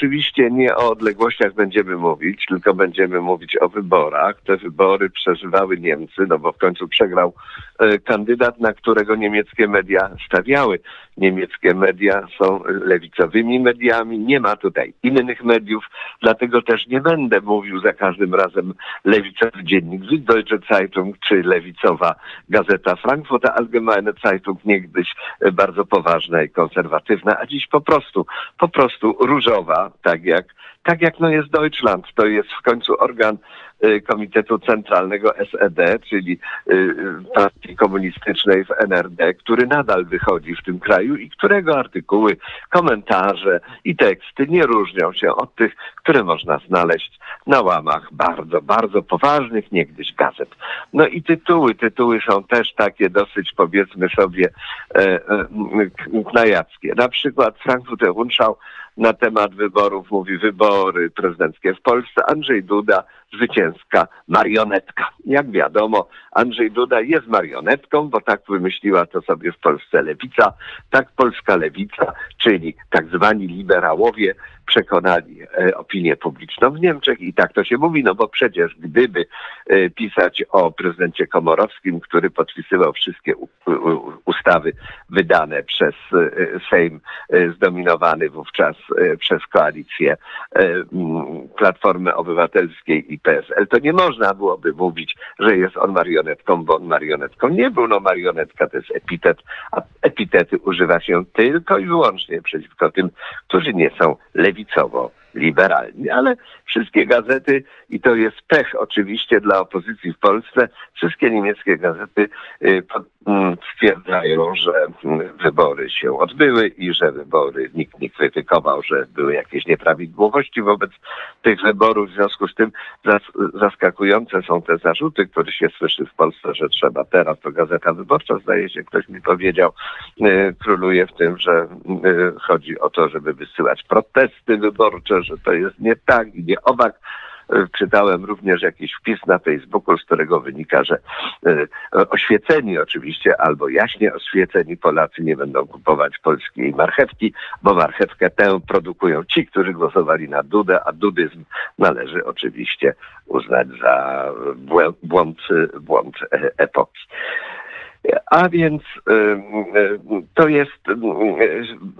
oczywiście nie o odległościach będziemy mówić, tylko będziemy mówić o wyborach. Te wybory przeżywały Niemcy, no bo w końcu przegrał e, kandydat, na którego niemieckie media stawiały. Niemieckie media są lewicowymi mediami, nie ma tutaj innych mediów, dlatego też nie będę mówił za każdym razem lewicowy dziennik Süddeutsche Zeitung czy lewicowa gazeta Frankfurter Allgemeine Zeitung, niegdyś bardzo poważna i konserwatywna, a dziś po prostu, po prostu różowa, tak jak, tak jak no jest Deutschland. To jest w końcu organ Komitetu Centralnego SED, czyli y, partii komunistycznej w NRD, który nadal wychodzi w tym kraju i którego artykuły, komentarze i teksty nie różnią się od tych, które można znaleźć na łamach bardzo, bardzo poważnych niegdyś gazet. No i tytuły, tytuły są też takie dosyć powiedzmy sobie e, e, knajackie. Na przykład Frankfurter Rundschau na temat wyborów mówi wybory prezydenckie w Polsce. Andrzej Duda, zwycięska marionetka. Jak wiadomo, Andrzej Duda jest marionetką, bo tak wymyśliła to sobie w Polsce lewica. Tak polska lewica, czyli tak zwani liberałowie, przekonali e, opinię publiczną w Niemczech i tak to się mówi, no bo przecież gdyby e, pisać o prezydencie Komorowskim, który podpisywał wszystkie ustawy wydane przez e, Sejm zdominowany wówczas przez koalicję Platformy Obywatelskiej i PSL, to nie można byłoby mówić, że jest on marionetką, bo on marionetką nie był. No marionetka to jest epitet, a epitety używa się tylko i wyłącznie przeciwko tym, którzy nie są lewicowo liberalni, ale wszystkie gazety, i to jest pech oczywiście dla opozycji w Polsce, wszystkie niemieckie gazety y, mm, stwierdzają, że mm, wybory się odbyły i że wybory nikt nie krytykował, że były jakieś nieprawidłowości wobec tych wyborów. W związku z tym zaskakujące są te zarzuty, które się słyszy w Polsce, że trzeba teraz, to Gazeta Wyborcza, zdaje się, ktoś mi powiedział, y, króluje w tym, że y, chodzi o to, żeby wysyłać protesty wyborcze, że to jest nie tak i nie owak. E, czytałem również jakiś wpis na Facebooku, z którego wynika, że e, oświeceni oczywiście albo jaśnie oświeceni Polacy nie będą kupować polskiej marchewki, bo marchewkę tę produkują ci, którzy głosowali na Dudę, a dudyzm należy oczywiście uznać za błąd, błąd epoki. A więc to jest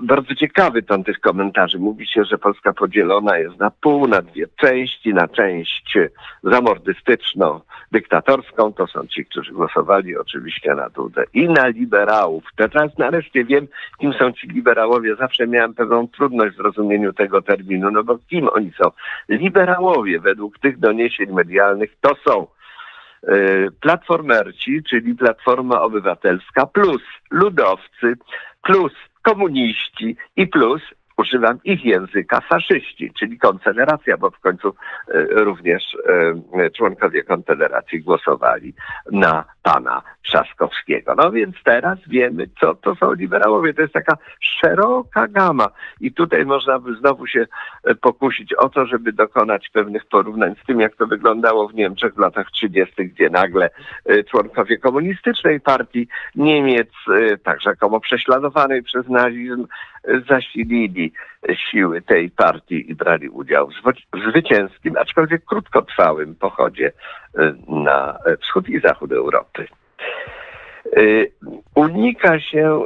bardzo ciekawy ton tych komentarzy. Mówi się, że Polska podzielona jest na pół, na dwie części, na część zamordystyczną, dyktatorską, to są ci, którzy głosowali oczywiście na Dudę, i na liberałów. Teraz nareszcie wiem, kim są ci liberałowie. Zawsze miałem pewną trudność w zrozumieniu tego terminu, no bo kim oni są? Liberałowie według tych doniesień medialnych to są platformerci, czyli Platforma Obywatelska, plus ludowcy, plus komuniści i plus używam ich języka, faszyści, czyli Konfederacja, bo w końcu e, również e, członkowie Konfederacji głosowali na pana Trzaskowskiego. No więc teraz wiemy, co to są liberałowie. To jest taka szeroka gama i tutaj można by znowu się e, pokusić o to, żeby dokonać pewnych porównań z tym, jak to wyglądało w Niemczech w latach 30., gdzie nagle członkowie komunistycznej partii Niemiec, tak rzekomo prześladowanej przez nazizm, zasilili siły tej partii i brali udział w zwycięskim, aczkolwiek krótkotrwałym pochodzie y, na wschód i zachód Europy. Y, unika się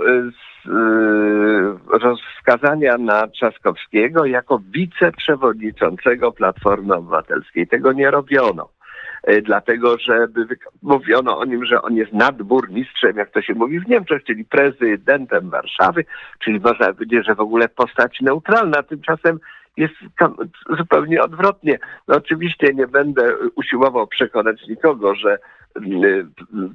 rozwskazania na Trzaskowskiego jako wiceprzewodniczącego Platformy Obywatelskiej. Tego nie robiono. E, dlatego że mówiono o nim, że on jest nadburmistrzem, jak to się mówi w Niemczech, czyli prezydentem Warszawy, czyli można powiedzieć, że w ogóle postać neutralna. Tymczasem jest zupełnie odwrotnie. No oczywiście nie będę usiłował przekonać nikogo, że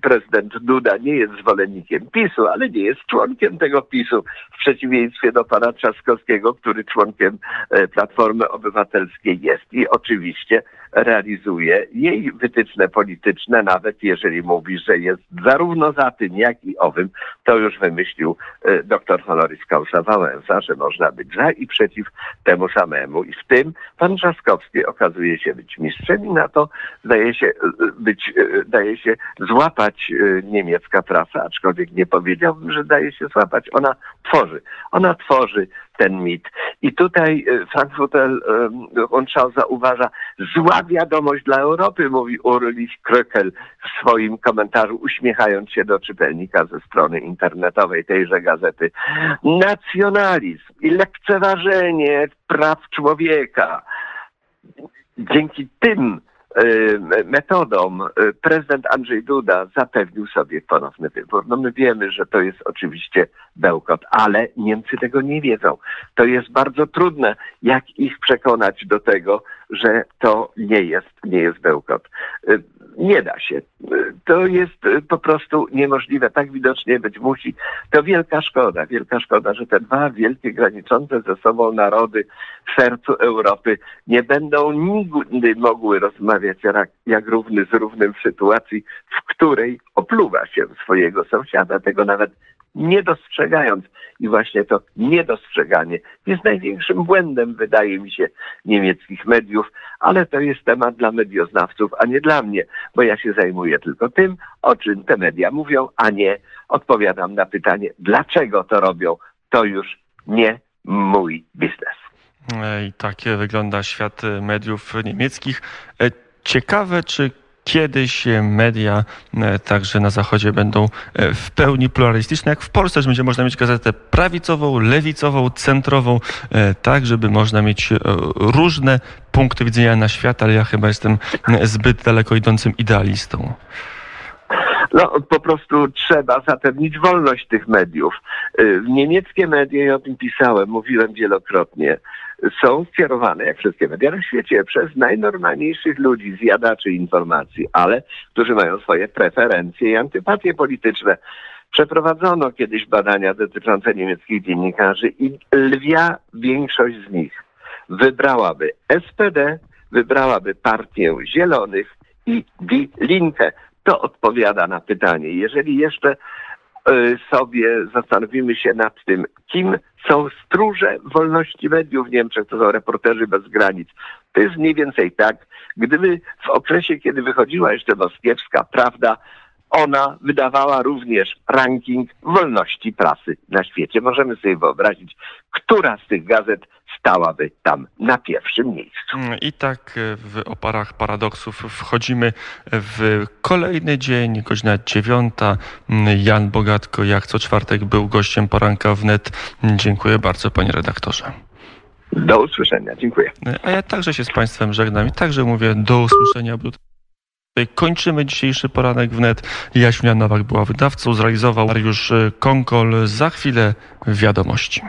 prezydent Duda nie jest zwolennikiem PiSu, ale nie jest członkiem tego PiSu, w przeciwieństwie do pana Trzaskowskiego, który członkiem e, Platformy Obywatelskiej jest i oczywiście realizuje jej wytyczne polityczne, nawet jeżeli mówi, że jest zarówno za tym, jak i owym, to już wymyślił e, dr honoris causa Wałęsa, że można być za i przeciw temu samemu. I w tym pan Trzaskowski okazuje się być mistrzem i na to zdaje się e, być, daje daje się złapać y, niemiecka prasa, aczkolwiek nie powiedziałbym, że daje się złapać. Ona tworzy. Ona tworzy ten mit. I tutaj y, Frankfurter Rundschau zauważa, zła wiadomość dla Europy, mówi Ulrich Krökel w swoim komentarzu, uśmiechając się do czytelnika ze strony internetowej tejże gazety. Nacjonalizm i lekceważenie praw człowieka. Dzięki tym Y, metodą y, prezydent Andrzej Duda zapewnił sobie ponowny wybór. No my wiemy, że to jest oczywiście bełkot, ale Niemcy tego nie wiedzą. To jest bardzo trudne, jak ich przekonać do tego, że to nie jest, nie jest bełkot. Y, nie da się. To jest po prostu niemożliwe. Tak widocznie być musi. To wielka szkoda, wielka szkoda, że te dwa wielkie graniczące ze sobą narody w sercu Europy nie będą nigdy mogły rozmawiać jak, jak równy z równym w sytuacji, w której opluwa się swojego sąsiada, tego nawet nie dostrzegając. I właśnie to niedostrzeganie jest największym błędem, wydaje mi się, niemieckich mediów, ale to jest temat dla medioznawców, a nie dla mnie, bo ja się zajmuję tylko tym, o czym te media mówią, a nie odpowiadam na pytanie, dlaczego to robią. To już nie mój biznes. I tak wygląda świat mediów niemieckich. E, ciekawe, czy kiedyś media e, także na Zachodzie będą e, w pełni pluralistyczne, jak w Polsce, że będzie można mieć gazetę prawicową, lewicową, centrową, e, tak, żeby można mieć różne punkty widzenia na świat, ale ja chyba jestem zbyt daleko idącym idealistą. No, po prostu trzeba zapewnić wolność tych mediów. Niemieckie media, ja o tym pisałem, mówiłem wielokrotnie, są skierowane, jak wszystkie media na świecie, przez najnormalniejszych ludzi, zjadaczy informacji, ale którzy mają swoje preferencje i antypatie polityczne. Przeprowadzono kiedyś badania dotyczące niemieckich dziennikarzy i lwia większość z nich wybrałaby SPD, wybrałaby Partię Zielonych i Die Linke. To odpowiada na pytanie. Jeżeli jeszcze sobie zastanowimy się nad tym, kim są stróże wolności mediów w Niemczech, to są reporterzy bez granic. To jest mniej więcej tak, gdyby w okresie, kiedy wychodziła jeszcze moskiewska prawda, ona wydawała również ranking wolności prasy na świecie. Możemy sobie wyobrazić, która z tych gazet stałaby tam na pierwszym miejscu. Mm, I tak e, w oparach paradoksów wchodzimy w kolejny dzień, godzina dziewiąta. Mm, Jan Bogatko, jak co czwartek, był gościem poranka wnet. Dziękuję bardzo, panie redaktorze. Do usłyszenia, dziękuję. E, a ja także się z Państwem żegnam i także mówię do usłyszenia. Kończymy dzisiejszy poranek wnet. Jaśmina Nowak była wydawcą, zrealizował Mariusz Konkol. Za chwilę wiadomości.